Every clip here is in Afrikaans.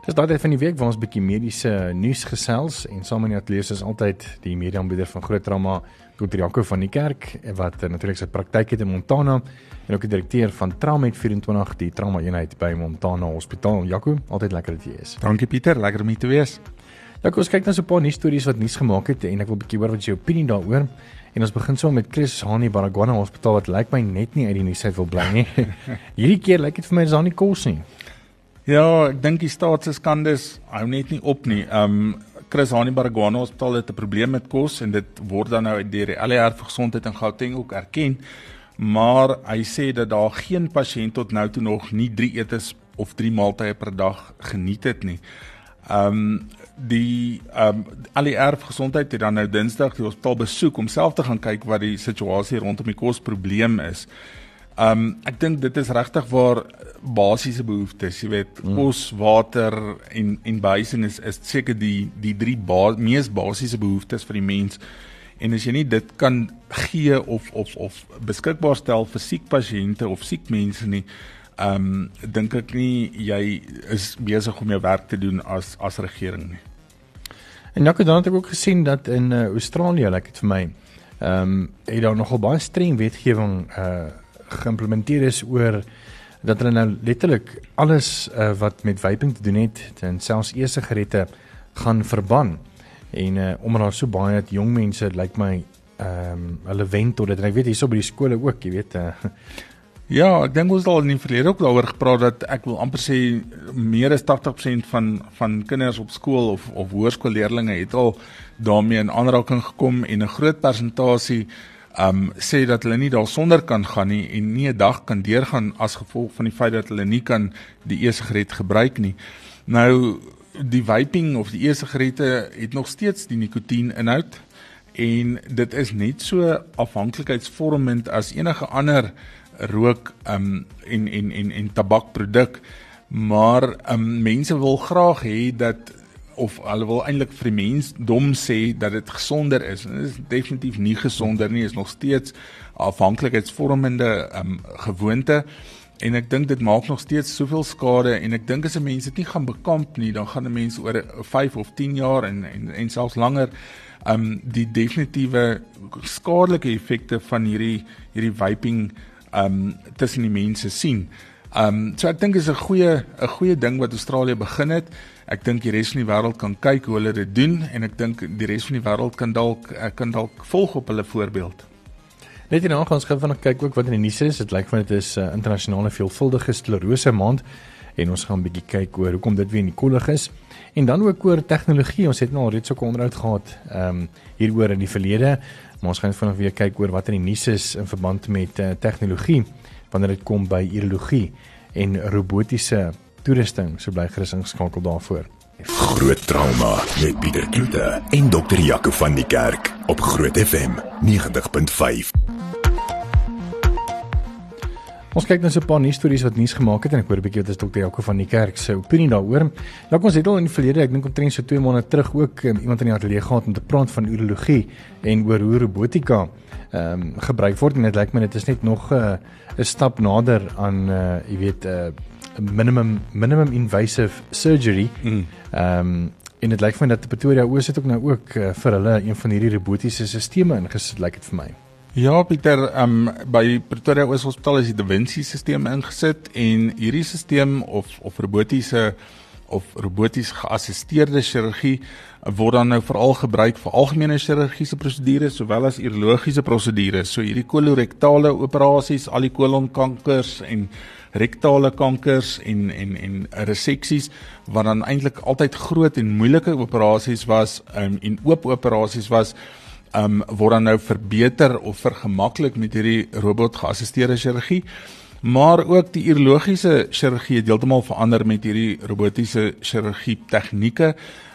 Dis daardie van die week waar ons bietjie mediese nuus gesels en saam in die ateljee is altyd die mediaanbieder van Groot Trauma, Dr. Jaco van die Kerk wat natuurlik sy praktyk het in Montana en ook die direkteur van Traumet 24 die trauma eenheid by Montana Hospitaal. Jaco, altyd lekker dat jy is. Dankie Pieter, lekker om hier te wees. Jaco, ons kyk nou so 'n paar nuus stories wat nuus gemaak het en ek wil bietjie hoor wat jou opinie daaroor. En ons begin so met Chris Hani Baragwana Hospitaal wat lyk my net nie uit die nuus uit wil bly nie. Hierdie keer lyk dit vir my is daar nie kos nie. Ja, ek dink die staat se skandes hou net nie op nie. Um Chris Hani Baragwana Hospitaal het 'n probleem met kos en dit word dan nou deur die LER vir gesondheid in Gauteng ook erken. Maar hy sê dat daar geen pasiënt tot nou toe nog nie 3 etes of 3 maaltye per dag geniet het nie. Um die um LER vir gesondheid het dan nou Dinsdag die hospitaal besoek om self te gaan kyk wat die situasie rondom die kosprobleem is. Um ek dink dit is regtig waar basiese behoeftes, jy weet, mm. kos, water en en behuising is is seker die die drie ba mees basiese behoeftes vir die mens. En as jy nie dit kan gee of of of beskikbaar stel vir siek pasiënte of siek mense nie, um dink ek nie jy is besig om jou werk te doen as as regering nie. En nou het ek ook gesien dat in uh, Australië, lyk like dit vir my, ehm um, het daar nogal baie streng wetgewing uh geïmplementeer is oor dat hulle nou letterlik alles uh, wat met vaping te doen het, en selfs e-sigarette gaan verban. En uh, omdat daar so baie jong mense lyk like my ehm um, hulle wend tot dit en ek weet hierso by die skole ook, jy weet uh, Ja, ek dink ons het al in die verlede ook daaroor gepraat dat ek wil amper sê meer as 80% van van kinders op skool of of hoërskoolleerdlinge het al daarmee in aanraking gekom en 'n groot persentasie um sê dat hulle nie daarsonder kan gaan nie en nie 'n dag kan deurgaan as gevolg van die feit dat hulle nie kan die e-sigaret gebruik nie. Nou die vaping of die e-sigarette het nog steeds die nikotien inhoud en dit is net so afhanklikheidsvormend as enige ander rook um en en en en tabakproduk maar um mense wil graag hê dat of hulle wil eintlik vir die mens dom sê dat dit gesonder is dit is definitief nie gesonder nie is nog steeds afhanklikheidsvormende um gewoonte en ek dink dit maak nog steeds soveel skade en ek dink as 'n mens dit nie gaan bekamp nie dan gaan 'n mens oor 5 of 10 jaar en en en selfs langer um die definitiewe skadelike effekte van hierdie hierdie vaping um tussen die mense sien. Um so ek dink is 'n goeie 'n goeie ding wat Australië begin het. Ek dink die res van die wêreld kan kyk hoe hulle dit doen en ek dink die res van die wêreld kan dalk kan dalk volg op hulle voorbeeld. Net hierna gaan ons gou vanaand kyk ook wat in die nuus is. Dit lyk my dit is 'n uh, internasionale veelvuldige sklerose maand en ons gaan 'n bietjie kyk oor hoekom dit weer in die kollig is. En dan ook oor tegnologie. Ons het nou al reeds so 'n onderhoud gehad ehm um, hieroor in die verlede. Maar ons gaan vanaand weer kyk oor wat in die nuus is in verband met uh, tegnologie wanneer dit kom by urologie en robotiese toerusting. So bly gerus ingeskakel daarvoor. Groot trauma met Pieter Kloete en dokter Jaco van die Kerk op Groot FM 90.5. Ons kyk nou so 'n paar nuus stories wat nuus gemaak het en ek hoor 'n bietjie wat is dokter Jaco van die kerk se opinie daaroor. Nou ons het al in die verlede, ek dink omtrent so 2 maande terug ook um, iemand in die ateljee gehad om te praat van urologie en oor hoe robotika ehm um, gebruik word en dit lyk my dit is net nog 'n uh, 'n stap nader aan uh jy weet 'n uh, minimum minimum invasive surgery. Mm. Ehm mm. um, en dit lyk vir my dat Pretoria Oos het ook nou ook uh, vir hulle een van hierdie robotiese stelsels ingesit lyk dit vir my. Ja, Pieter, um, by Pretoria Oos Hospitaal is die Da Vinci stelsel ingesit en hierdie stelsel of of robotiese of roboties geassisteerde chirurgie word dan nou veral gebruik vir algemene chirurgiese prosedures sowel as urologiese prosedures. So hierdie kolorektale operasies, al die kolonkankers en rektale kankers en en en reseksies wat dan eintlik altyd groot en moeilike operasies was um, en oop operasies was um word dan nou verbeter of vergemaklik met hierdie robot geassisteerde chirurgie. Maar ook die urologiese chirurgie het heeltemal verander met hierdie robotiese chirurgie tegnieke.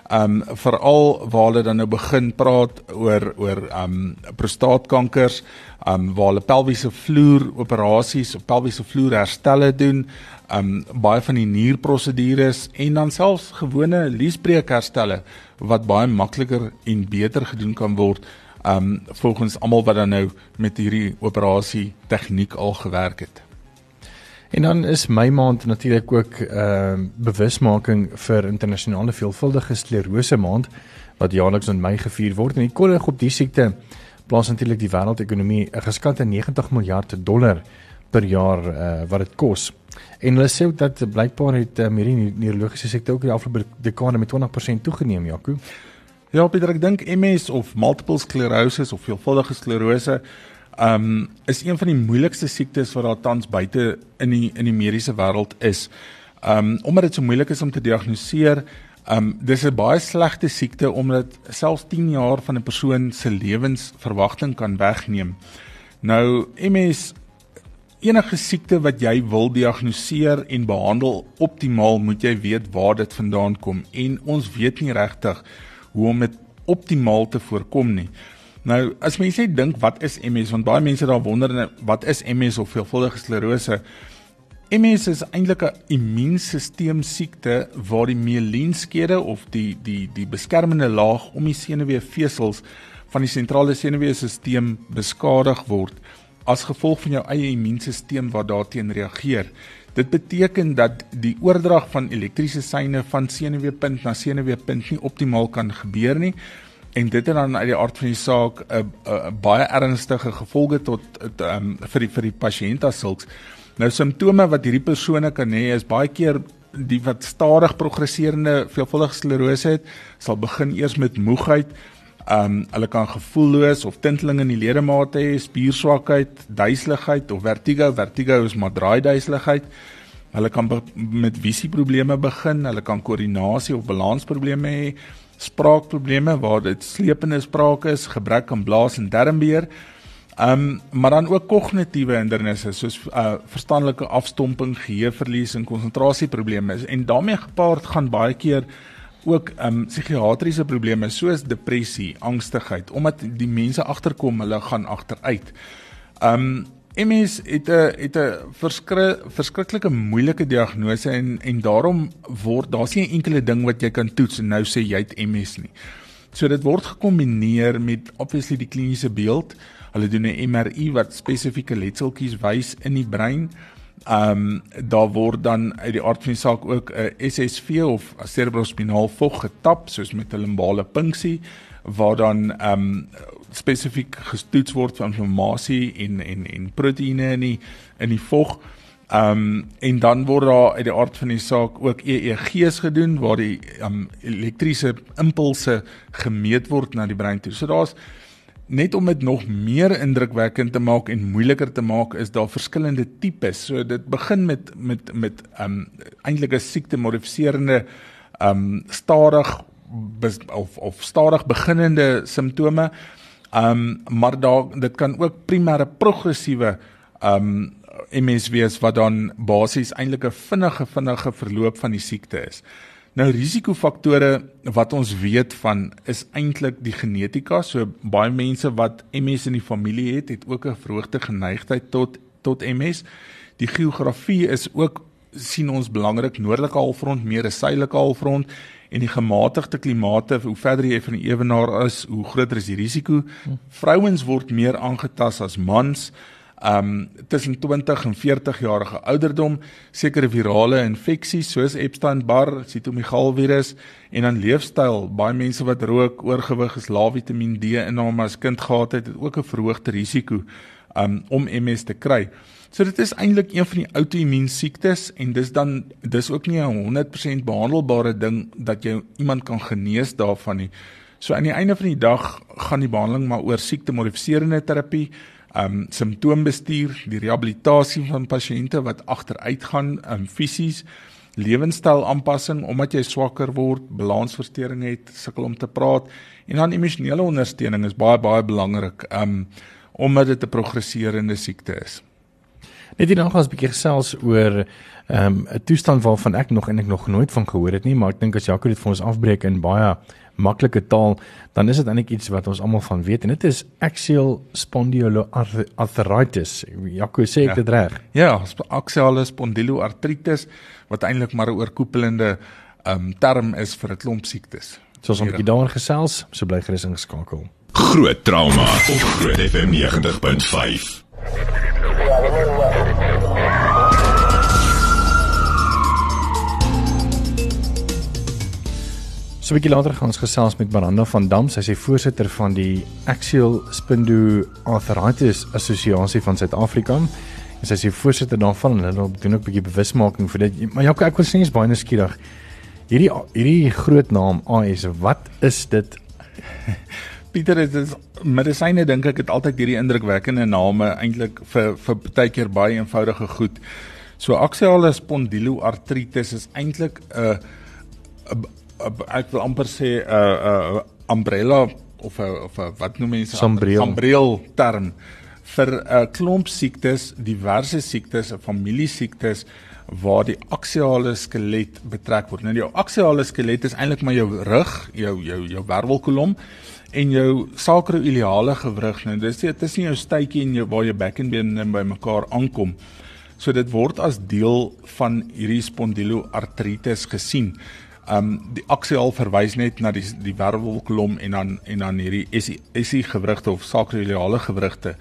Um veral waar hulle dan nou begin praat oor oor um prostaatkankers, um waar hulle pelviese vloer operasies, pelviese vloer herstelle doen, um baie van die nierprosedures en dan selfs gewone liesbreek herstelle wat baie makliker en beter gedoen kan word um volgens almal wat dan nou met hierdie operasie tegniek al gewerk het. En dan is my maand natuurlik ook ehm uh, bewusmaking vir internasionale veelvuldige sklerose maand wat jaarliks in Mei gevier word en die kollig op die siekte plaas natuurlik die wêreldekonomie 'n geskatte 90 miljard dollar per jaar uh, wat dit kos. En hulle sê ook dat blykbaar het um, hierdie neurologiese siekte ook in die afgelope dekade met 20% toegeneem, Jaco. Ja, Pieter, ek dink MS of multiple sclerosis of veelvuldige sklerose um is een van die moeilikste siektes wat daar tans buite in die in die mediese wêreld is. Um omdat dit so moeilik is om te diagnoseer, um dis 'n baie slegte siekte omdat selfs 10 jaar van 'n persoon se lewensverwagting kan wegneem. Nou MS enige siekte wat jy wil diagnoseer en behandel optimaal, moet jy weet waar dit vandaan kom en ons weet nie regtig hoe om dit optimaal te voorkom nie. Nou, as mense dink wat is MS, want baie mense daar wonder wat is MS of veelvuldige sklerose? MS is eintlik 'n immuunstelsel siekte waar die mielinskede of die die die beskermende laag om die senuweefesels van die sentrale senuweestelsel beskadig word as gevolg van jou eie immuunstelsel wat daarteen reageer. Dit beteken dat die oordrag van elektriese seine van senuweepunt na senuweepunt nie optimaal kan gebeur nie en dit het dan uit die aard van die saak 'n baie ernstige gevolge tot um, vir die vir die pasiënt as sulks. Nou simptome wat hierdie persone kan hê is baie keer die wat stadig progresserende veelvuldige sklerose het, sal begin eers met moegheid. Ehm um, hulle kan gevoelloos of tinteling in die ledemate hê, spierswakheid, duiseligheid of vertigo. Vertigo is maar draai duiseligheid. Hulle kan be met visieprobleme begin, hulle kan koördinasie of balansprobleme hê, spraakprobleme waar dit slepende sprake is, gebrek aan blaas en darmbeheer. Um, maar dan ook kognitiewe hindernisse soos uh verstandelike afstomping, geheueverlies en konsentrasieprobleme en daarmee gepaard gaan baie keer ook um psigiatriese probleme soos depressie, angstigheid omdat die mense agterkom hulle gaan agteruit. Um MS het 'n het 'n verskrik verskriklike moeilike diagnose en en daarom word daar's nie 'n enkele ding wat jy kan toets en nou sê jy het MS nie. So dit word gekombineer met obviously die kliniese beeld. Hulle doen 'n MRI wat spesifieke letseltjies wys in die brein. Ehm um, daar word dan uit die aard van die saak ook 'n SSV of cerebrospinaal vog getap soos met 'n limbale punksie waar dan ehm um, spesifiek gestoets word vir inflammasie en en en proteïene in die in die vog. Ehm um, en dan word daar uit die aard van die saak ook EEG's gedoen waar die ehm um, elektriese impulse gemeet word na die brein toe. So daar's net om dit nog meer indrukwekkend te maak en moeiliker te maak is daar verskillende tipes. So dit begin met met met um eintlik 'n siekte modifiserende um stadig of of stadig beginnende simptome. Um maar daar dit kan ook primêre progressiewe um MS wees wat dan basies eintlik 'n vinnige vinnige verloop van die siekte is. Nou risikofaktore wat ons weet van is eintlik die genetika. So baie mense wat MS in die familie het, het ook 'n verhoogde geneigtheid tot tot MS. Die geografie is ook sien ons belangrik noordelike halfrond, meer 'n suidelike halfrond en die gematigde klimate, hoe verder jy van die ewenaar is, hoe groter is die risiko. Vrouens word meer aangetast as mans um tussen 20 en 40 jarige ouderdom sekere virale infeksies soos Epstein-Barr, sitomegaalvirus en dan leefstyl. Baie mense wat rook, oorgewig is, lae Vitamiin D inname as kind gehad het, het ook 'n verhoogde risiko um om MS te kry. So dit is eintlik een van die outoimmuun siektes en dis dan dis ook nie 'n 100% behandelbare ding dat jy iemand kan genees daarvan nie. So aan die einde van die dag gaan die behandeling maar oor siekte modifiserende terapie um simptoombestuur, die rehabilitasie van pasiënte wat agteruit gaan um fisies, lewenstyl aanpassing omdat jy swakker word, balansversteuring het, sukkel om te praat en dan emosionele ondersteuning is baie baie belangrik um omdat dit 'n progresserende siekte is. Net hierna gaan ons 'n bietjie gesels oor ehm, 'n um, toestand waarvan ek nog eintlik nog nooit van gehoor het nie, maar ek dink as Jaco dit vir ons afbreek in baie maklike taal, dan is dit eintlik iets wat ons almal van weet en dit is axial spondyloarthritis. Jaco sê ek ja. dit reg? Ja, axial spondyloarthritis wat eintlik maar 'n oorkoepelende um, term is vir 'n klomp siektes. So ons 'n bietjie daaroor gesels, so bly gerus ingeskakel. Groot trauma op Groot FM 90.5. So 'n bietjie later gaan ons gesels met Maranda van Dam, sy is voorsitter van die Axial Spondyloarthritis Assosiasie van Suid-Afrika. En sy is die voorsitter daarvan en hulle doen ook 'n bietjie bewusmaking vir dit. Maar ja, ek wil sê is baie nuuskierig. Hierdie hierdie groot naam AS, wat is dit? Pieter, dit is medisyne dink ek het altyd hierdie indrukwekkende name eintlik vir vir baie keer baie eenvoudige goed. So axiale spondyloartritis is eintlik 'n uh, ek wil amper sê 'n uh, 'n uh, umbrella of 'n of 'n wat noem mense umbreel term vir 'n uh, klomp siektes, diverse siektes, familiesiektes waar die aksiale skelet betrek word. Nou die aksiale skelet is eintlik maar jou rug, jou jou jou wervelkolom en jou sacroiliale gewrig. Nou dis dit is nie jou stuitjie en jou waar jou bekkenbeen bymekaar aankom. So dit word as deel van hierdie spondyloartritis gesien. Um die aksiaal verwys net na die die wervelkolom en dan en dan hierdie SI gewrigte of sacroiliale gewrigte.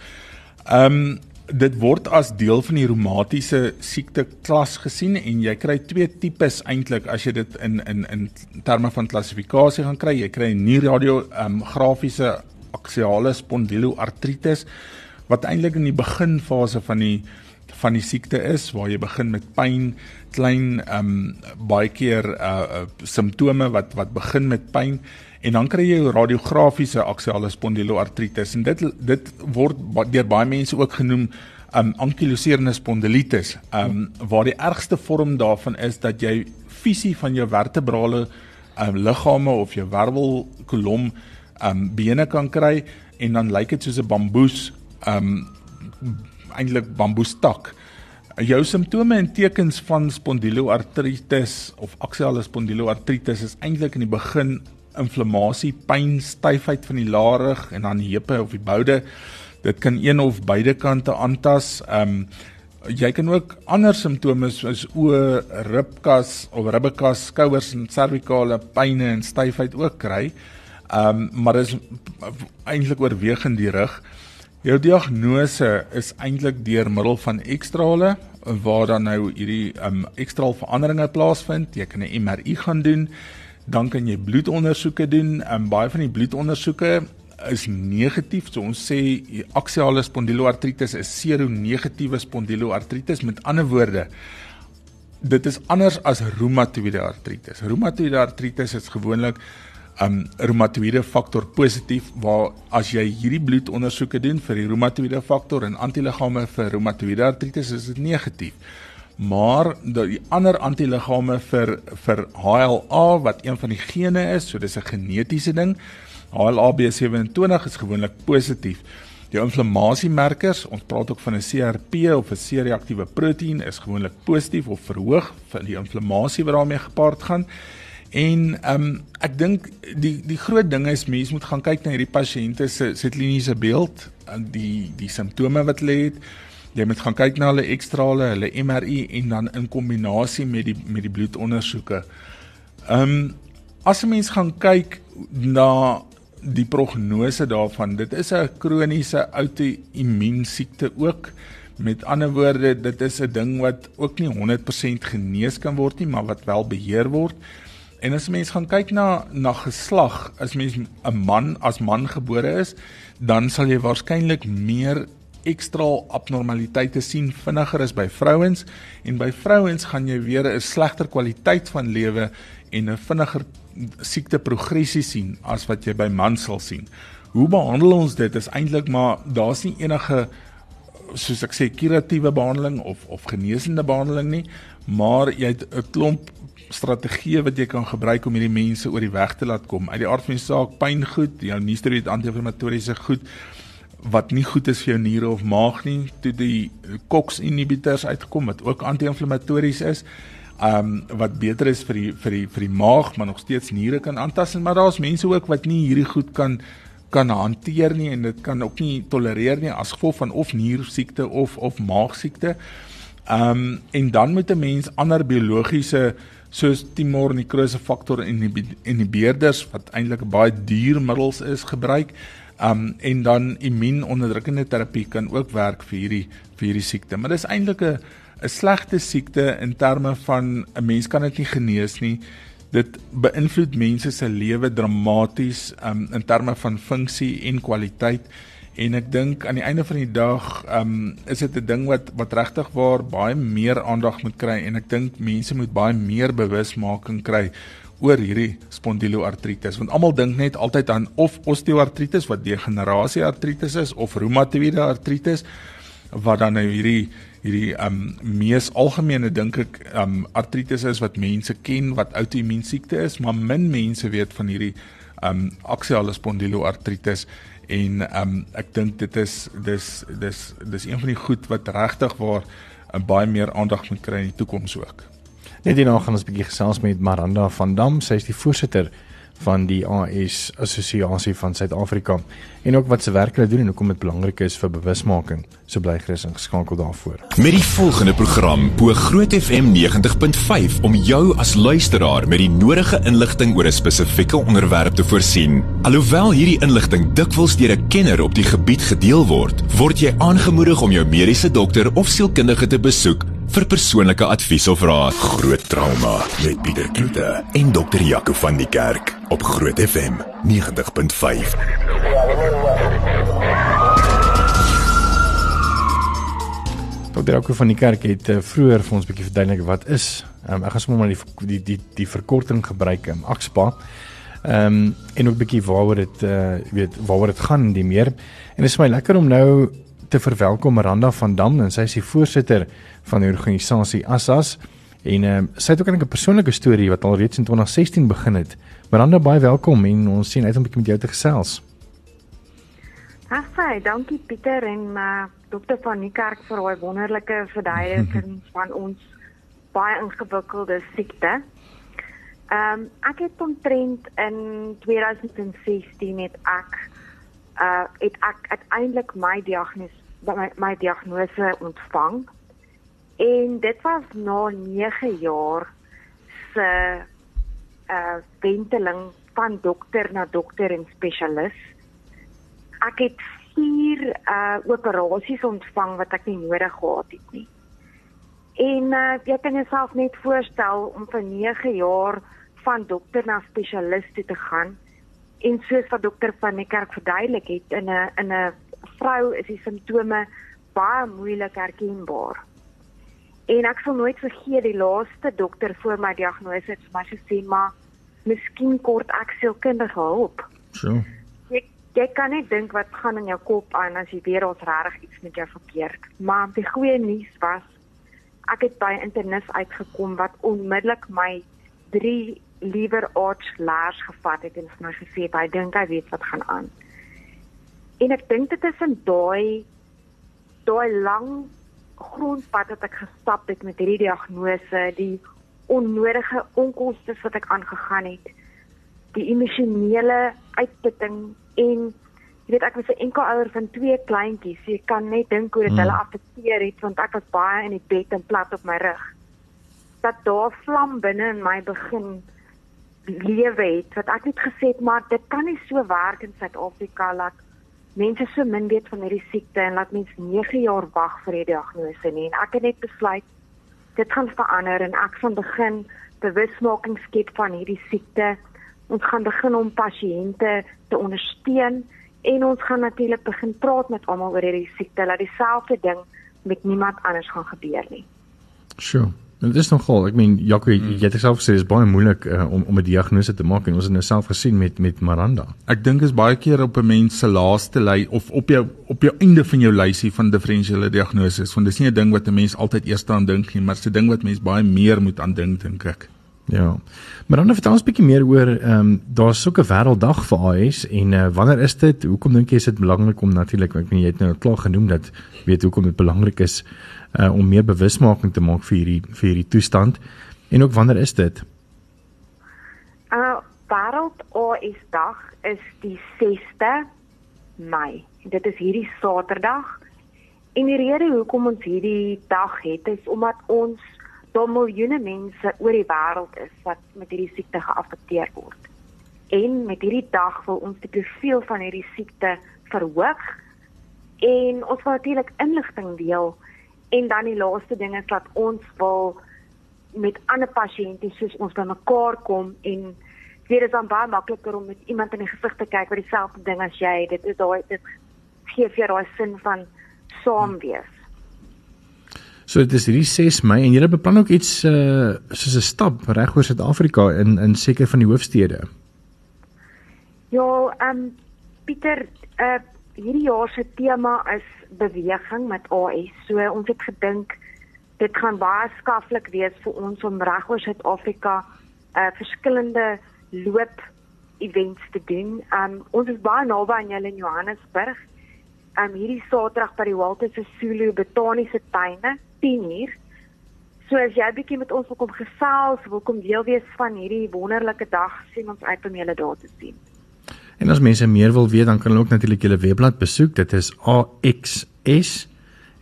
Um dit word as deel van die reumatiese siekte klas gesien en jy kry twee tipes eintlik as jy dit in in in terme van klassifikasie gaan kry. Jy kry nie radio um grafiese aksiale spondyloartritis wat eintlik in die beginfase van die van die siekte is waar jy begin met pyn, klein ehm um, baie keer uh, uh simptome wat wat begin met pyn en dan kry jy radiografiese aksiale spondyloartritis en dit dit word deur baie mense ook genoem um ankyloserende spondilitis um waar die ergste vorm daarvan is dat jy fisie van jou vertebrale um liggame of jou wervelkolom um bene kan kry en dan lyk dit soos 'n bamboes um eintlik bamboestak Jou simptome en tekens van spondyloartritis of aksiale spondyloartritis is eintlik in die begin inflammasie, pyn, styfheid van die larig en dan heupe of die boude. Dit kan een of beide kante aantas. Ehm um, jy kan ook ander simptome soos oë, ribkas of ribbekas, skouers en servikale pyne en styfheid ook kry. Ehm um, maar dis eintlik oorwegend die rug. Jou diagnose is eintlik deur middel van ekstrale waar dan nou hierdie um ekstraal veranderinge plaasvind. Jy kan 'n MRI gaan doen. Dan kan jy bloedondersoeke doen. Um baie van die bloedondersoeke is negatief. So ons sê aksiale spondyloartritis is seronegatiewe spondyloartritis. Met ander woorde, dit is anders as reumatoïde artritis. Reumatoïde artritis is gewoonlik um reumatoïde faktor positief waar as jy hierdie bloedondersoeke doen vir die reumatoïde faktor en antiliggame vir reumatoïde artritis is dit negatief. Maar die ander antiliggame vir vir HLA wat een van die gene is, so dis 'n genetiese ding. HLA-B27 is gewoonlik positief. Die inflammasiemerkers, ons praat ook van 'n CRP of 'n C-reaktiewe proteïen is gewoonlik positief of verhoog vir die inflammasie wat daarmee gepaard gaan. En ehm um, ek dink die die groot ding is mense moet gaan kyk na hierdie pasiënte se se kliniese beeld en die die simptome wat hulle het. Jy moet gaan kyk na hulle ekstrale, hulle MRI en dan in kombinasie met die met die bloedondersoeke. Ehm um, as 'n mens gaan kyk na die prognose daarvan, dit is 'n kroniese outoimmuunsiekte ook. Met ander woorde, dit is 'n ding wat ook nie 100% genees kan word nie, maar wat wel beheer word. En as mens gaan kyk na na geslag, as mens 'n man as man gebore is, dan sal jy waarskynlik meer ekstra abnormaliteite sien vinniger as by vrouens en by vrouens gaan jy weer 'n slegter kwaliteit van lewe en 'n vinniger siekteprogressie sien as wat jy by mans sal sien. Hoe behandel ons dit is eintlik maar daar's nie enige soos ek sê kuratiewe behandeling of of genesende behandeling nie, maar jy het 'n klomp strategieë wat jy kan gebruik om hierdie mense oor die weg te laat kom. Uit die aard van die saak, pyn goed, jou nie steroïde anti-inflammatoriese goed wat nie goed is vir jou niere of maag nie, toe die COX inhibitors uitgekom wat ook anti-inflammatories is. Um wat beter is vir die vir die vir die maag, maar nog steeds niere kan aantas en maar daar's mense ook wat nie hierdie goed kan kan hanteer nie en dit kan ook nie tolereer nie as gevolg van of niersiekte of of maagsiekte. Um en dan moet 'n mens ander biologiese soos timor nikrose faktor inhibeerders wat eintlik baie duur middels is gebruik. Um en dan immuunonderdrukkende terapie kan ook werk vir hierdie vir hierdie siekte. Maar dis eintlik 'n 'n slegte siekte in terme van 'n mens kan dit nie genees nie. Dit beïnvloed mense se lewe dramaties um in terme van funksie en kwaliteit. En ek dink aan die einde van die dag, um, is dit 'n ding wat wat regtig waar baie meer aandag moet kry en ek dink mense moet baie meer bewusmaking kry oor hierdie spondyloartritis want almal dink net altyd aan of osteoartritis wat degenerasie artritis is of reumatoïde artritis wat dan nou hierdie hierdie ehm um, mees algemene dink ek ehm um, artritis is wat mense ken wat outoimmuun siekte is maar min mense weet van hierdie ehm um, aksiale spondyloartritis. En ehm um, ek dink dit is dis dis dis een van die goed wat regtig waar uh, baie meer aandag moet kry in die toekoms ook. Net hierna gaan ons 'n bietjie gesels met Maranda van Dam, sy is die voorsitter van die AS Assosiasie van Suid-Afrika en ook wat se werk hulle doen en hoekom dit belangrik is vir bewusmaking. So bly gerus ingeskakel daarvoor. Met die volgende program bo Groot FM 90.5 om jou as luisteraar met die nodige inligting oor 'n spesifieke onderwerp te voorsien. Alhoewel hierdie inligting dikwels deur 'n kenner op die gebied gedeel word, word jy aangemoedig om jou mediese dokter of sielkundige te besoek vir persoonlike advies of raad. Groot trauma met Pieter Kloete en dokter Jaco van die Kerk op Groot FM 90.5. Dokter Jaco van die Kerk het uh, vroeër vir ons 'n bietjie verduidelik wat is. Um, ek gaan sommer maar die die die die verkorting gebruik, um, AXPA. Ehm um, en ook 'n bietjie waaroor dit uh weet waaroor dit gaan die meer. En dit is my lekker om nou te verwelkom Miranda van Dam en sy is die voorsitter van die organisasie Assas en uh, sy het ook 'n persoonlike storie wat al reeds in 2016 begin het. Miranda baie welkom en ons sien uit om 'n bietjie met jou te gesels. Haai, dankie Pieter en uh, dokter van Niekerk vir daai wonderlike verduideliking van ons baie ingewikkelde siekte. Ehm um, ek het omtrent in 2016 het ek uh het ek uiteindelik my diagnose my, my diagnose ontvang. En dit was na 9 jaar se uh wenteling van dokter na dokter en spesialis. Ek het vier uh operasies ontvang wat ek nie nodig gehad het nie. En uh jy kan jouself net voorstel om vir 9 jaar van dokter na spesialis te gaan en soos wat dokter van die kerk verduidelik het in 'n in 'n vrou is die simptome baie moeilik herkenbaar. En ek sal nooit vergeet die laaste dokter voor my diagnose het vir my gesê maar miskien kort ek sielkundige hulp. So. Jy kan net dink wat gaan in jou kop aan as jy weer ons regtig iets met jou verkeerd. Maar die goeie nuus was ek het by internis uitgekom wat onmiddellik my 3 liewer arch laers gevat het en vir my gesê hy dink hy weet wat gaan aan. En ek dink dit is in daai daai lang grondpad wat ek gestap het met hierdie diagnose, die onnodige onkoste wat ek aangegaan het, die emosionele uitputting en jy weet ek was 'n enkel ouer van twee kleintjies, so jy kan net dink hoe dit hmm. hulle affekteer het want ek was baie in die bed en plat op my rug. Dat daar vlam binne in my begin lewe het wat ek net gesê het maar dit kan nie so werk in Suid-Afrika dat mense so min weet van hierdie siekte en laat mense 9 jaar wag vir die diagnose nie. En ek het net besluit dit gaan verander en ek gaan begin bewusmaking skep van hierdie siekte. Ons gaan begin om pasiënte te ondersteun en ons gaan natuurlik begin praat met almal oor hierdie siekte dat dieselfde ding met niemand anders gaan gebeur nie. Sure. En dit is nogal, ek meen Jaco, hmm. jy het self gesê dit is baie moeilik uh, om om 'n diagnose te maak en ons het nou self gesien met met Miranda. Ek dink is baie keer op 'n mens se laaste ly of op jou op jou einde van jou lysie van diferensiële diagnoses, want dis nie 'n ding wat 'n mens altyd eers aan dink nie, maar 'n ding wat mens baie meer moet aan dink dink ek. Ja. Maar dan vertel ons 'n bietjie meer oor ehm um, daar's so 'n wêrelddag vir AS en uh, wanneer is dit? Hoekom dink jy is dit belangrik om natuurlik ek weet jy het nou klaar genoem dat weet hoekom dit belangrik is uh, om meer bewusmaking te maak vir hierdie vir hierdie toestand en ook wanneer is dit? Uh wêreld AS dag is die 6de Mei. Dit is hierdie Saterdag. En die rede hoekom ons hierdie dag het is omdat ons daar miljoene mense oor die wêreld is wat met hierdie siekte geaffekteer word. En met hierdie dag wil ons die profiel van hierdie siekte verhoog en ons wil natuurlik inligting deel en dan die laaste ding is dat ons wil met ander pasiënte soos ons bymekaar kom en dit is dan baie makliker om met iemand in die gesig te kyk wat dieselfde ding as jy dit is daai dit gee vir daai sin van saam wees. So dit is hierdie 6 Mei en julle beplan ook iets uh soos 'n stap reg oor Suid-Afrika in in seker van die hoofstede. Ja, ehm um, Pieter, uh hierdie jaar se tema is beweging met AS. So ons het gedink dit gaan baie skaflik wees vir ons om reg oor Suid-Afrika uh verskillende loop events te doen. Um ons is baie naby aan julle in Johannesburg. Um hierdie Saterdag by die Walter Sisulu Botaniese Tuine 10uur. So as jy bietjie met ons wil kom gesels, wil kom deel wees van hierdie wonderlike dag, sien ons uit om julle daar te sien. En as mense meer wil weet, dan kan hulle ook natuurlik julle webblad besoek. Dit is axs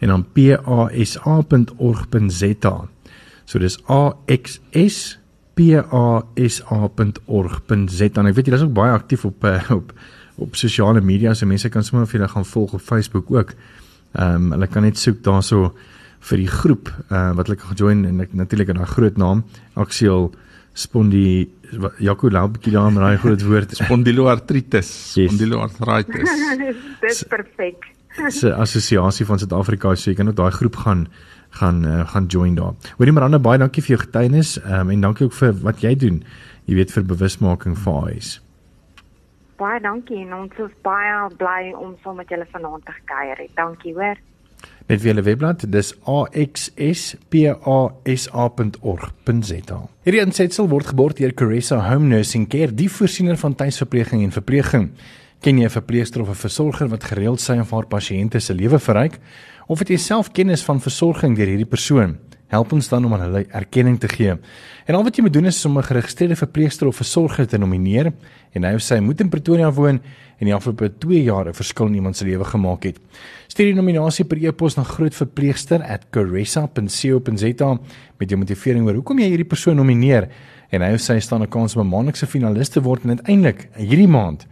en dan pasa.org.za. So dis axs pasa.org.za. En ek weet julle is ook baie aktief op eh, op op sosiale media, so mense kan sommer vir julle gaan volg op Facebook ook. Ehm um, hulle kan net soek daarso vir die groep uh, wat hulle kan join en natuurlik 'n groot naam Axial Spondi Jaco Laubkie daar met daai groot woord spondyloartritis yes. spondyloartritis dis perfek se assosiasie van Suid-Afrika so jy kan ook daai groep gaan gaan uh, gaan join daar. Hoorie Maranda baie dankie vir jou getuienis um, en dankie ook vir wat jy doen. Jy weet vir bewusmaking vir AS. Baie dankie en ons is baie bly om saam met julle vanaand te kuier. Dankie hoor. Net vir julle webblad, dis axspasa.org.za. Hierdie insetsel word geborg deur Caressa Home Nursing Care, die voorsiener van tuisverpleging en verpleging. Ken jy 'n verpleegster of 'n versorger wat gereeld sy en haar pasiënte se lewe verryk? Of het jy self kennis van versorging deur hierdie persoon? Help ons dan om aan hulle erkenning te gee. En al wat jy moet doen is om 'n geregistreerde verpleegster of versorger te nomineer en hy of sy moet in Pretoria woon en die afgelope 2 jaar 'n verskil in iemand se lewe gemaak het. Stuur die nominasie per e-pos na grootverpleegster@caressa.co.za met jou motivering oor hoekom jy hierdie persoon nomineer en hy of sy staan 'n kans om 'n maandelikse finalis te word en uiteindelik hierdie maand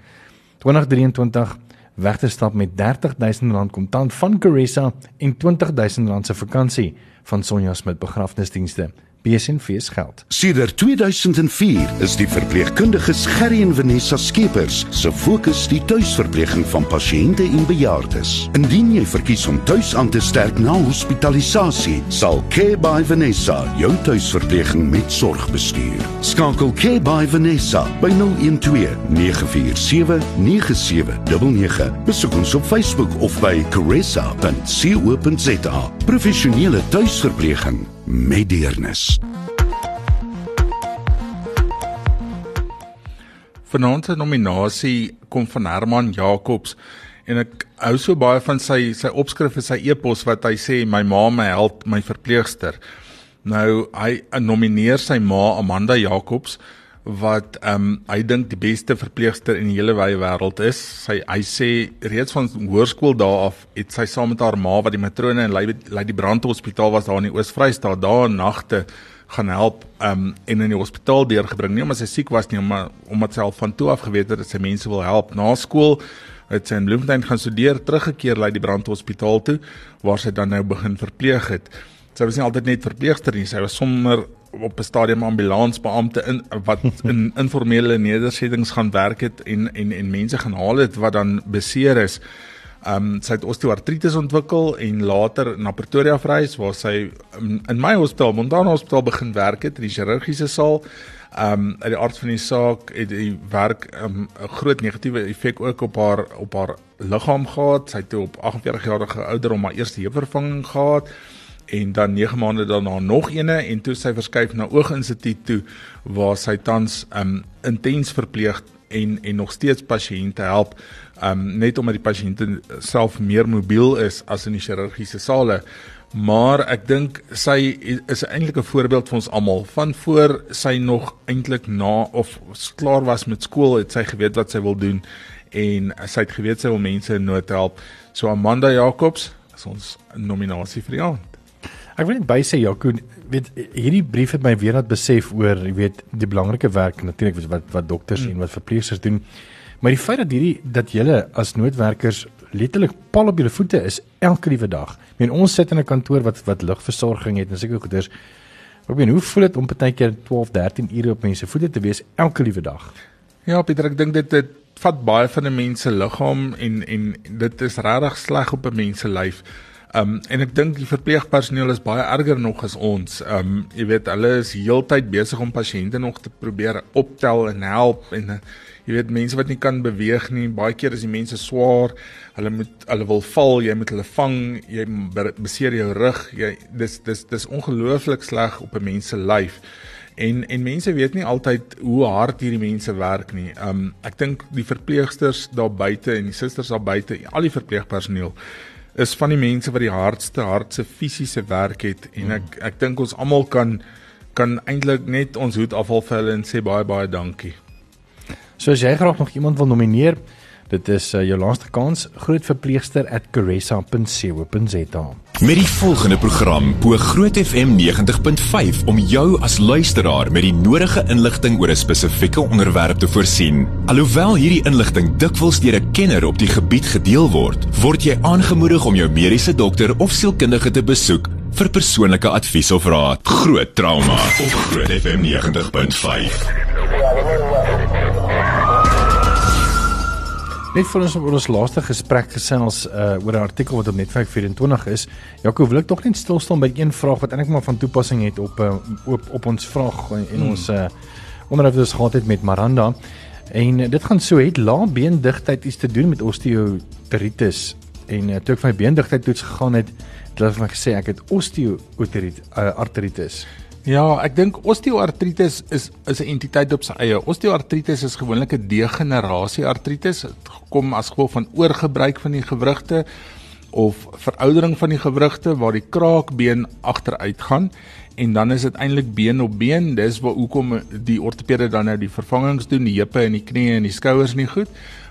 2023 weg te stap met R30000 kontant van Caressa en R20000 se vakansie van Sonja Smit begrafnisdienste. BSNV's geld. Sedert 2004 is die verpleegkundiges Gerry en Vanessa Skeepers se fokus die tuisverpleging van pasiënte en bejaardes. Indien jy verkies om tuis aan te sterk na hospitalisasie, sal Care by Vanessa jou tuisverpleging met sorg bestuur. Skakel Care by Vanessa by 012 947 9799. Besoek ons op Facebook of by caressa.co.za. Professionele tuisverpleging met deernis. Vanaand se nominasie kom van Herman Jacobs en ek hou so baie van sy sy opskrif vir sy e-pos wat hy sê my ma my held my verpleegster. Nou hy nomineer sy ma Amanda Jacobs wat ehm um, hy dink die beste verpleegster in die hele wye wêreld is. Sy hy sê reeds van hoërskool daar af het sy saam met haar ma wat die matrone en lei die brandhospitaal was daar in die Oos-Vrystaat daar nagte gaan help ehm um, en in die hospitaal deurgebring nie omdat sy siek was nie maar omdat sy al van toe af geweet het dat sy mense wil help. Na skool het sy in Bloemfontein gaan studeer, teruggekeer lei die brandhospitaal toe waar sy dan nou begin verpleeg het. Sy was nie altyd net verpleegster nie, sy was sommer op 'n stadium ambulansbeampte in wat in informele nedersettings gaan werk het en en en mense gaan haal het wat dan beseer is. Um sy het osteoartritis ontwikkel en later na Pretoria verhuis waar sy um, in my hospitaal, Montana Hospitaal begin werk het in die chirurgiese saal. Um uit die aard van die saak het die werk 'n um, groot negatiewe effek ook op haar op haar liggaam gehad. Sy het op 48 jarige ouderdom haar eerste heupvervanging gehad en dan 9 maande daarna nog eene en toe sy verskuif na Ooginstituut toe waar sy tans um intens verpleeg en en nog steeds pasiënte help um net omdat die pasiënte self meer mobiel is as in die chirurgiese sale. Maar ek dink sy is eintlik 'n voorbeeld vir ons almal. Van voor sy nog eintlik na of klaar was met skool het sy geweet wat sy wil doen en sy het geweet sy wil mense in nood help. So Amanda Jacobs is ons nominasie vir die aand Ek wil net by sê Jaco, weet hierdie brief het my weer laat besef oor, jy weet, die belangrike werk natuurlik wat wat dokters mm. en wat verpleegsters doen. Maar die feit dat hierdie dat julle as noodwerkers letterlik pal op julle voete is elke liewe dag. Ek meen ons sit in 'n kantoor wat wat ligversorging het en seker goeders. Ek meen hoe voel dit om partykeer 12, 13 ure op mense voete te wees elke liewe dag? Ja, Pieter, ek dink dit dit vat baie van 'n mens se liggaam en en dit is regtig sleg op 'n mens se lyf. Um en ek dink die verpleegpersoneel is baie erger nog as ons. Um jy weet hulle is heeltyd besig om pasiënte nog te probeer optel en help en uh, jy weet mense wat nie kan beweeg nie. Baie keer is die mense swaar. Hulle moet hulle wil val, jy moet hulle vang, jy beseer jou rug. Jy dis dis dis ongelooflik sleg op 'n mens se lyf. En en mense weet nie altyd hoe hard hierdie mense werk nie. Um ek dink die verpleegsters daar buite en die susters daar buite, al die verpleegpersoneel is van die mense wat die hardste hartse fisiese werk het en ek ek dink ons almal kan kan eintlik net ons hoed afhaal vir hulle en sê baie baie dankie. So as jy graag nog iemand wil nomineer, Dit is uh, jou laaste kans, grootverpleegster@caressa.co.za. Met die volgende program bo Groot FM 90.5 om jou as luisteraar met die nodige inligting oor 'n spesifieke onderwerp te voorsien. Alhoewel hierdie inligting dikwels deur 'n kenner op die gebied gedeel word, word jy aangemoedig om jou mediese dokter of sielkundige te besoek vir persoonlike advies of raad. Groot trauma op Groot FM 90.5. Net vir ons oor ons laaste gesprek gesels uh oor 'n artikel wat op Netwerk 24 is. Jaco, wil ek tog net stil staan by een vraag wat eintlik maar van toepassing het op uh op op ons vraag en hmm. ons uh onderhoud wat ons gehad het met Maranda. En uh, dit gaan so het lae beendigtheid iets te doen met osteoartritis. En uh, toe ek my beendigtheid toets gegaan het, het hulle vir my gesê ek het osteoartritis. Uh, Ja, ek dink osteoartritis is is 'n entiteit op sy eie. Osteoartritis is gewoonlik 'n degenerasie artritis. Dit kom as gevolg van oorgebruik van die gewrigte of veroudering van die gewrigte waar die kraakbeen agteruit gaan en dan is dit eintlik been op been. Dis waar hoekom die ortopede dan nou die vervangings doen, die heupe en die knieë en die skouers nie goed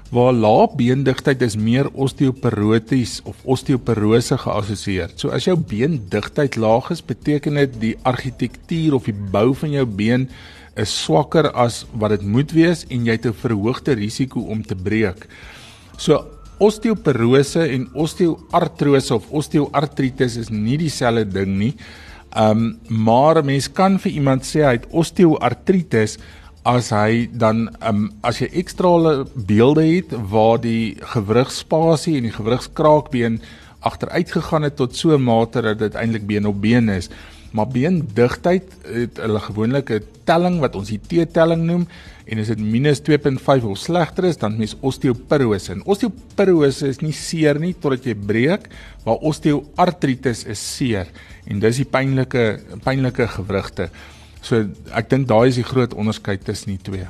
waar lae beendigtheid is meer osteoporoties of osteoporose geassosieer. So as jou beendigtheid laag is, beteken dit die argitektuur of die bou van jou been is swakker as wat dit moet wees en jy het 'n verhoogde risiko om te breek. So osteoporose en osteoartrose of osteoartritis is nie dieselfde ding nie. Um maar 'n mens kan vir iemand sê hy het osteoartritis as hy dan um, as jy ekstrale beelde het waar die gewrigspasie en die gewrigskraakbeen agteruit gegaan het tot so 'n mate dat dit eintlik been op been is. Maar beendigtheid het hulle gewoonlik 'n telling wat ons die T-telling noem en as dit minus 2.5 of slegter is dan mens osteoporose. En osteoporose is nie seer nie totdat jy breek waar osteoartritis is seer. En dis die pynlike pynlike gewrigte So ek dink daai is die groot onderskeid tussen die twee.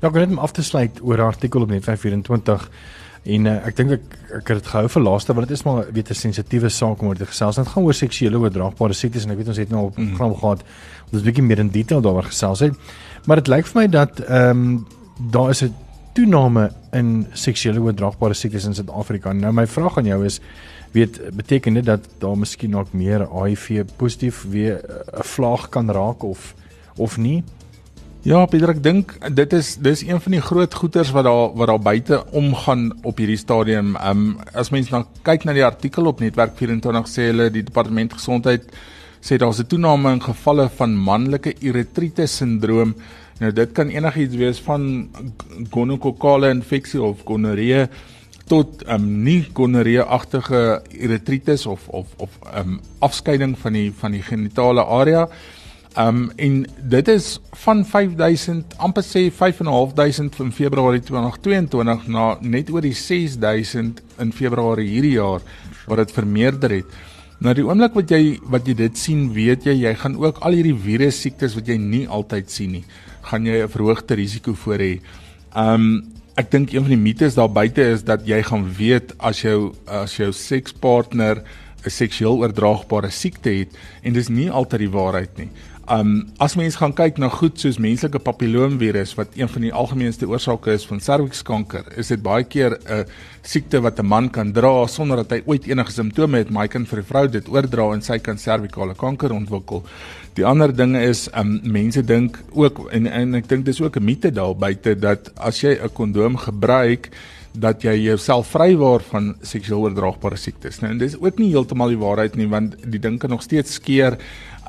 Ja, ek wil net om af te sluit oor 'n artikel op net 524 en uh, ek dink ek ek het dit gehou vir laaste want dit is maar weet 'n sensitiewe saak om oor te gesels. Dit gaan oor seksuele oordraagbare siektes en ek weet ons het nou op program mm. gehad om 'n bietjie meer in detail daaroor gesels het. Maar dit lyk vir my dat ehm um, daar is 'n toename in seksuele oordraagbare siektes in Suid-Afrika. Nou my vraag aan jou is weet beteken dit dat daar miskien nog meer HIV positief weer 'n vlaag kan raak of of nie? Ja, Pieter, ek dink dit is dis een van die groot goeters wat daar wat daar buite omgaan op hierdie stadium. Ehm um, as mens dan kyk na die artikel op Netwerk 24 sê hulle die departement gesondheid sê daar's 'n toename in gevalle van manlike uretritis sindroom. Nou dit kan enigiets wees van gonokokale infeksie of gonorree tot ehm um, nie gonorree-agtige uretritis of of of ehm um, afskeiding van die van die genitale area. Um en dit is van 5000 amper sê 5500 in Februarie 2022 na net oor die 6000 in Februarie hierdie jaar wat dit vermeerder het. Nou die oomblik wat jy wat jy dit sien, weet jy jy gaan ook al hierdie virus siektes wat jy nie altyd sien nie, gaan jy 'n verhoogde risiko voor hê. Um ek dink een van die mites daar buite is dat jy gaan weet as jou as jou sekspartner 'n seksueel oordraagbare siekte het en dis nie altyd die waarheid nie. Um as mens gaan kyk na goed soos menslike papilloomvirus wat een van die algemeenste oorsake is van servikskanker, is dit baie keer 'n siekte wat 'n man kan dra sonder dat hy ooit enige simptome het, maar hy kan vir 'n vrou dit oordra en sy kan servikale kanker ontwikkel. Die ander dinge is um mense dink ook en en ek dink dis ook 'n mite daar buite dat as jy 'n kondoom gebruik dat jy jouself vrywaar van seksueel oordraagbare siektes. Nou, en dis ook nie heeltemal die waarheid nie want die ding kan nog steeds skeer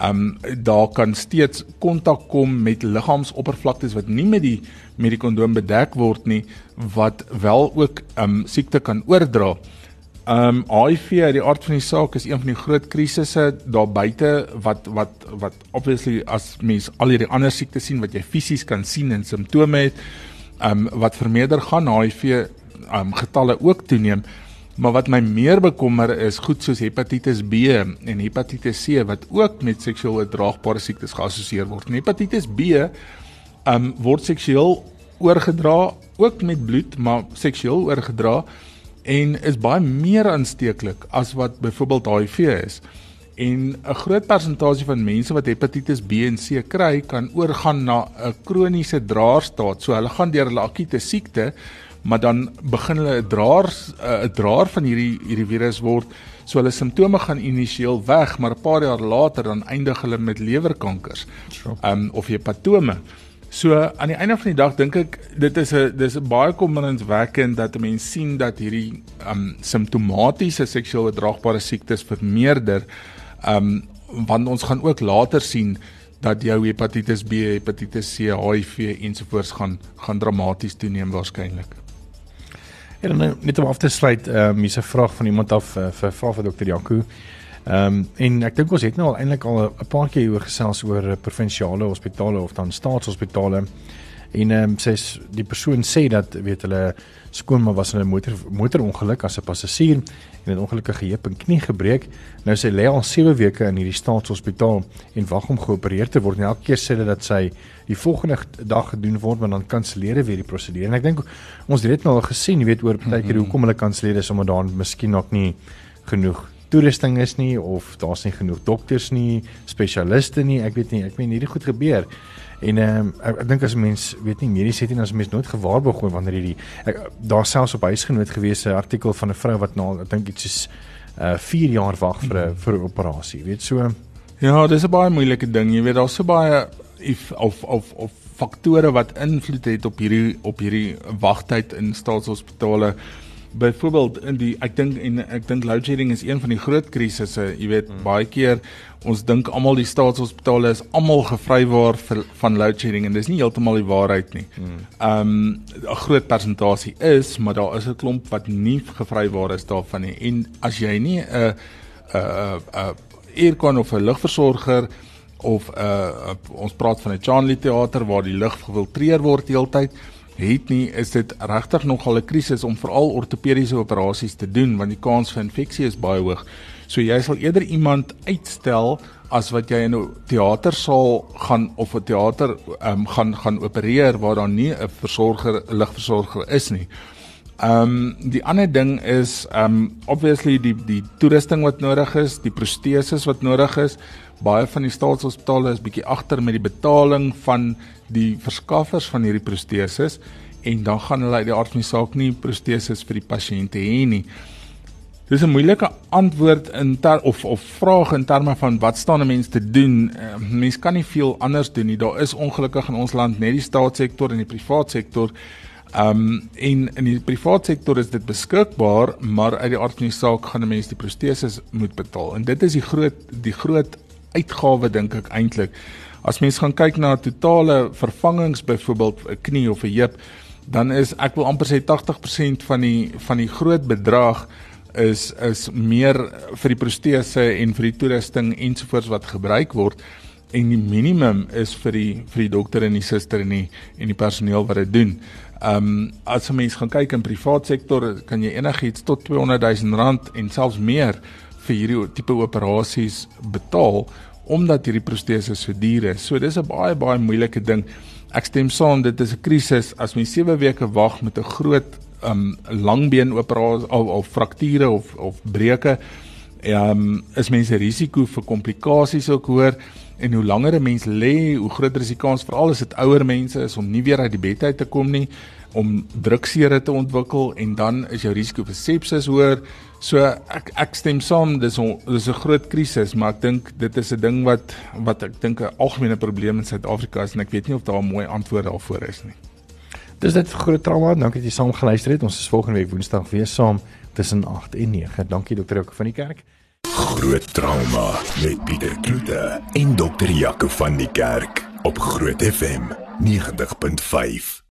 um daar kan steeds kontak kom met liggaamsoppervlaktes wat nie met die met die kondoom bedek word nie wat wel ook um siekte kan oordra. Um HIV uit die aard van die saak is een van die groot krisisse daar buite wat wat wat obviously as mens al hierdie ander siektes sien wat jy fisies kan sien en simptome het, um wat vermeerder gaan HIV um getalle ook toeneem. Maar wat my meer bekommer is goed soos hepatitis B en hepatitis C wat ook met seksueel oordraagbare siektes geassosieer word. En hepatitis B um word seksueel oorgedra ook met bloed, maar seksueel oorgedra en is baie meer aansteeklik as wat byvoorbeeld HIV is. En 'n groot persentasie van mense wat hepatitis B en C kry, kan oorgaan na 'n kroniese draerstaat. So hulle gaan deur hulle akute siekte maar dan begin hulle 'n draer 'n draer van hierdie hierdie virus word. So hulle simptome gaan initieel weg, maar 'n paar jaar later dan eindig hulle met lewerkankers. Ehm um, of hepatome. So aan die einde van die dag dink ek dit is 'n dis 'n baie kommerenswekkend dat mense sien dat hierdie ehm um, simptomatiese seksueel oordraagbare siektes vermeerder. Ehm um, want ons gaan ook later sien dat jou hepatitis B, hepatitis C, HIV ensovoorts gaan gaan dramaties toeneem waarskynlik. En dan nou, net om af te sluit, ehm um, hier's 'n vraag van iemand af uh, vir vir dokter Jaco. Ehm um, en ek dink ons het nou al eintlik al 'n paar keer oor gesels oor eh, provinsiale hospitale of dan staatshospitale. En ehm um, sê die persoon sê dat weet hulle skoonma was in 'n motor motorongeluk as 'n passasier en het ongelukkig geheup en knie gebreek. Nou sy lê al 7 weke in hierdie staatshospitaal en wag om geopereer te word. En elke keer sê hulle dat sy die volgende dag gedoen word, maar dan kanselleer weer die prosedure. En ek dink ons het dit nou al gesien, jy weet oor baie keer hoekom hulle kanselleer is omdat daar miskien nog nie genoeg toerusting is nie of daar's nie genoeg dokters nie, spesialiste nie. Ek weet nie, ek meen hierdie goed gebeur. En ehm um, ek, ek dink as 'n mens weet nie medies het nie as 'n mens nooit gewaarborg word wanneer hierdie daar selfs op huisgenoot gewees 'n artikel van 'n vrou wat nou ek dink iets soos uh 4 jaar wag vir 'n vir 'n operasie. Weet so Ja, dis 'n baie moeilike ding. Jy weet daar's so baie if of of of faktore wat invloed het op hierdie op hierdie wagtyd in staatshospitale byvoorbeeld in die ek dink en ek dink load shedding is een van die groot krisisse. Jy weet mm. baie keer ons dink almal die staatshospitale is almal gevrywaar van load shedding en dis nie heeltemal die waarheid nie. Hmm. Ehm mm. um, 'n groot persentasie is, maar daar is 'n klomp wat nie gevrywaar is daarvan nie. En as jy nie 'n 'n 'n aircon of 'n lugversorger of 'n uh, ons praat van 'n Chanley teater waar die lug gefiltreer word heeltyd het nie is dit regtig nogal 'n krisis om veral ortopediese operasies te doen want die kans vir infeksie is baie hoog. So jy sal eerder iemand uitstel as wat jy in 'n teatersaal gaan of 'n teater um, gaan gaan opereer waar daar nie 'n versorger ligversorger is nie. Ehm um, die ander ding is ehm um, obviously die die toerusting wat nodig is, die proteses wat nodig is. Baie van die staatshospitale is bietjie agter met die betaling van die verskaffers van hierdie proteses en dan gaan hulle uit die aard van die saak nie proteses vir die pasiënte hê nie. Dis 'n moeilike antwoord in ter, of of vraag in terme van wat staan 'n mens te doen? Uh, mens kan nie veel anders doen nie. Daar is ongelukkig in ons land net die staatssektor en die privaat sektor. Ehm um, en in die privaat sektor is dit beskikbaar, maar uit die aard van die saak gaan 'n mens die proteses moet betaal. En dit is die groot die groot uitgawe dink ek eintlik. As mens gaan kyk na totale vervangings byvoorbeeld 'n knie of 'n heup, dan is ek wil amper sê 80% van die van die groot bedrag is is meer vir die protese en vir die toerusting ensovoorts wat gebruik word en die minimum is vir die vir die dokter en die suster en die en die personeel wat dit doen. Ehm um, as 'n mens gaan kyk in privaat sektor kan jy enigiets tot 200 000 rand en selfs meer vir hierdie tipe operasies betaal omdat hierdie protese so duur is. So dis 'n baie baie moeilike ding. Ek stem saam dit is 'n krisis as mens 7 weke wag met 'n groot um langbeen operasie of, of frakture of of breuke. Um is mense risiko vir komplikasies ook hoër en hoe langer 'n mens lê, hoe groter is die kans veral as dit ouer mense is om nie weer uit die bed uit te kom nie, om druksere te ontwikkel en dan is jou risiko vir sepsis hoër. So ek ek stem saam dis on, dis 'n groot krisis, maar ek dink dit is 'n ding wat wat ek dink 'n algemene probleem in Suid-Afrika is en ek weet nie of daar 'n mooi antwoord daarvoor is nie. Dis dit vir groot trauma. Dankie dat jy saam geluister het. Ons is volgende week Woensdag weer saam tussen 8 en 9. Dankie dokter Jaco van die kerk. Groot trauma met Pieter Kloete en dokter Jaco van die kerk op Groot FM 90.5.